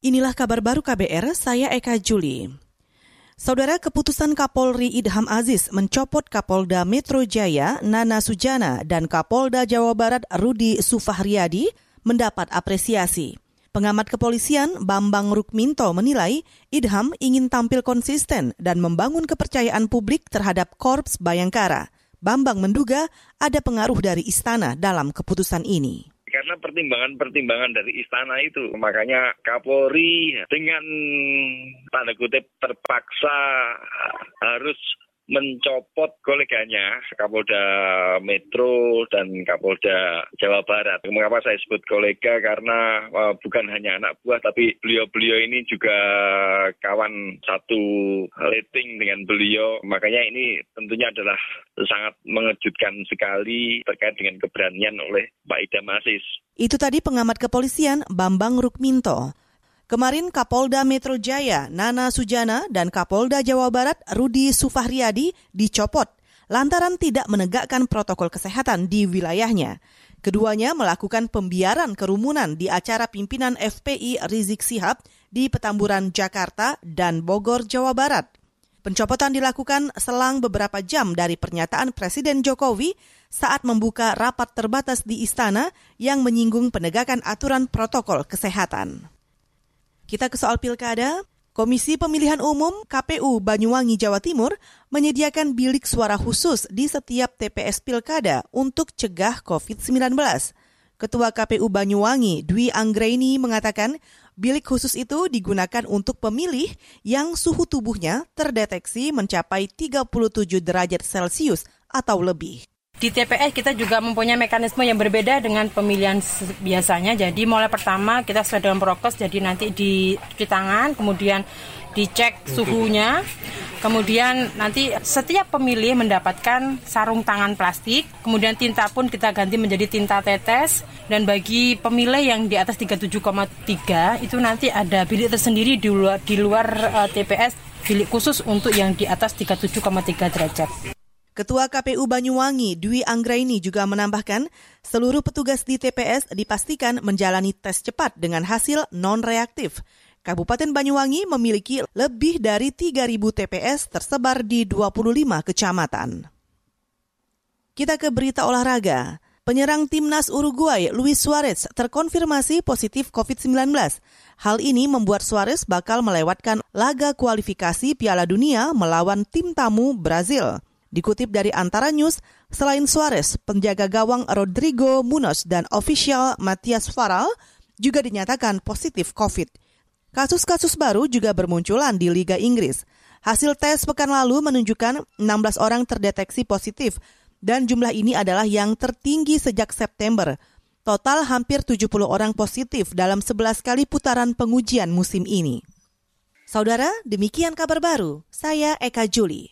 Inilah kabar baru KBR, saya Eka Juli. Saudara keputusan Kapolri Idham Aziz mencopot Kapolda Metro Jaya Nana Sujana dan Kapolda Jawa Barat Rudi Sufahriadi mendapat apresiasi. Pengamat kepolisian Bambang Rukminto menilai Idham ingin tampil konsisten dan membangun kepercayaan publik terhadap Korps Bayangkara. Bambang menduga ada pengaruh dari istana dalam keputusan ini pertimbangan-pertimbangan dari istana itu. Makanya Kapolri dengan tanda kutip terpaksa harus mencopot koleganya Kapolda Metro dan Kapolda Jawa Barat. Mengapa saya sebut kolega? Karena uh, bukan hanya anak buah, tapi beliau-beliau ini juga kawan satu rating dengan beliau. Makanya ini tentunya adalah sangat mengejutkan sekali terkait dengan keberanian oleh Pak Idam Aziz. Itu tadi pengamat kepolisian Bambang Rukminto. Kemarin Kapolda Metro Jaya Nana Sujana dan Kapolda Jawa Barat Rudi Sufahriadi dicopot lantaran tidak menegakkan protokol kesehatan di wilayahnya. Keduanya melakukan pembiaran kerumunan di acara pimpinan FPI Rizik Sihab di Petamburan, Jakarta dan Bogor, Jawa Barat. Pencopotan dilakukan selang beberapa jam dari pernyataan Presiden Jokowi saat membuka rapat terbatas di istana yang menyinggung penegakan aturan protokol kesehatan. Kita ke soal pilkada. Komisi Pemilihan Umum KPU Banyuwangi Jawa Timur menyediakan bilik suara khusus di setiap TPS pilkada untuk cegah COVID-19. Ketua KPU Banyuwangi Dwi Anggraini mengatakan bilik khusus itu digunakan untuk pemilih yang suhu tubuhnya terdeteksi mencapai 37 derajat Celcius atau lebih. Di TPS kita juga mempunyai mekanisme yang berbeda dengan pemilihan biasanya. Jadi mulai pertama kita sesuai dengan prokes, jadi nanti dicuci tangan, kemudian dicek suhunya, kemudian nanti setiap pemilih mendapatkan sarung tangan plastik, kemudian tinta pun kita ganti menjadi tinta tetes, dan bagi pemilih yang di atas 37,3 itu nanti ada bilik tersendiri di luar, di luar uh, eh, TPS, bilik khusus untuk yang di atas 37,3 derajat. Ketua KPU Banyuwangi Dwi Anggraini juga menambahkan, seluruh petugas di TPS dipastikan menjalani tes cepat dengan hasil non-reaktif. Kabupaten Banyuwangi memiliki lebih dari 3.000 TPS tersebar di 25 kecamatan. Kita ke berita olahraga. Penyerang timnas Uruguay Luis Suarez terkonfirmasi positif COVID-19. Hal ini membuat Suarez bakal melewatkan laga kualifikasi Piala Dunia melawan tim tamu Brazil. Dikutip dari Antara News, selain Suarez, penjaga gawang Rodrigo Munoz dan ofisial Matias Faral juga dinyatakan positif COVID. Kasus-kasus baru juga bermunculan di Liga Inggris. Hasil tes pekan lalu menunjukkan 16 orang terdeteksi positif dan jumlah ini adalah yang tertinggi sejak September. Total hampir 70 orang positif dalam 11 kali putaran pengujian musim ini. Saudara, demikian kabar baru. Saya Eka Juli.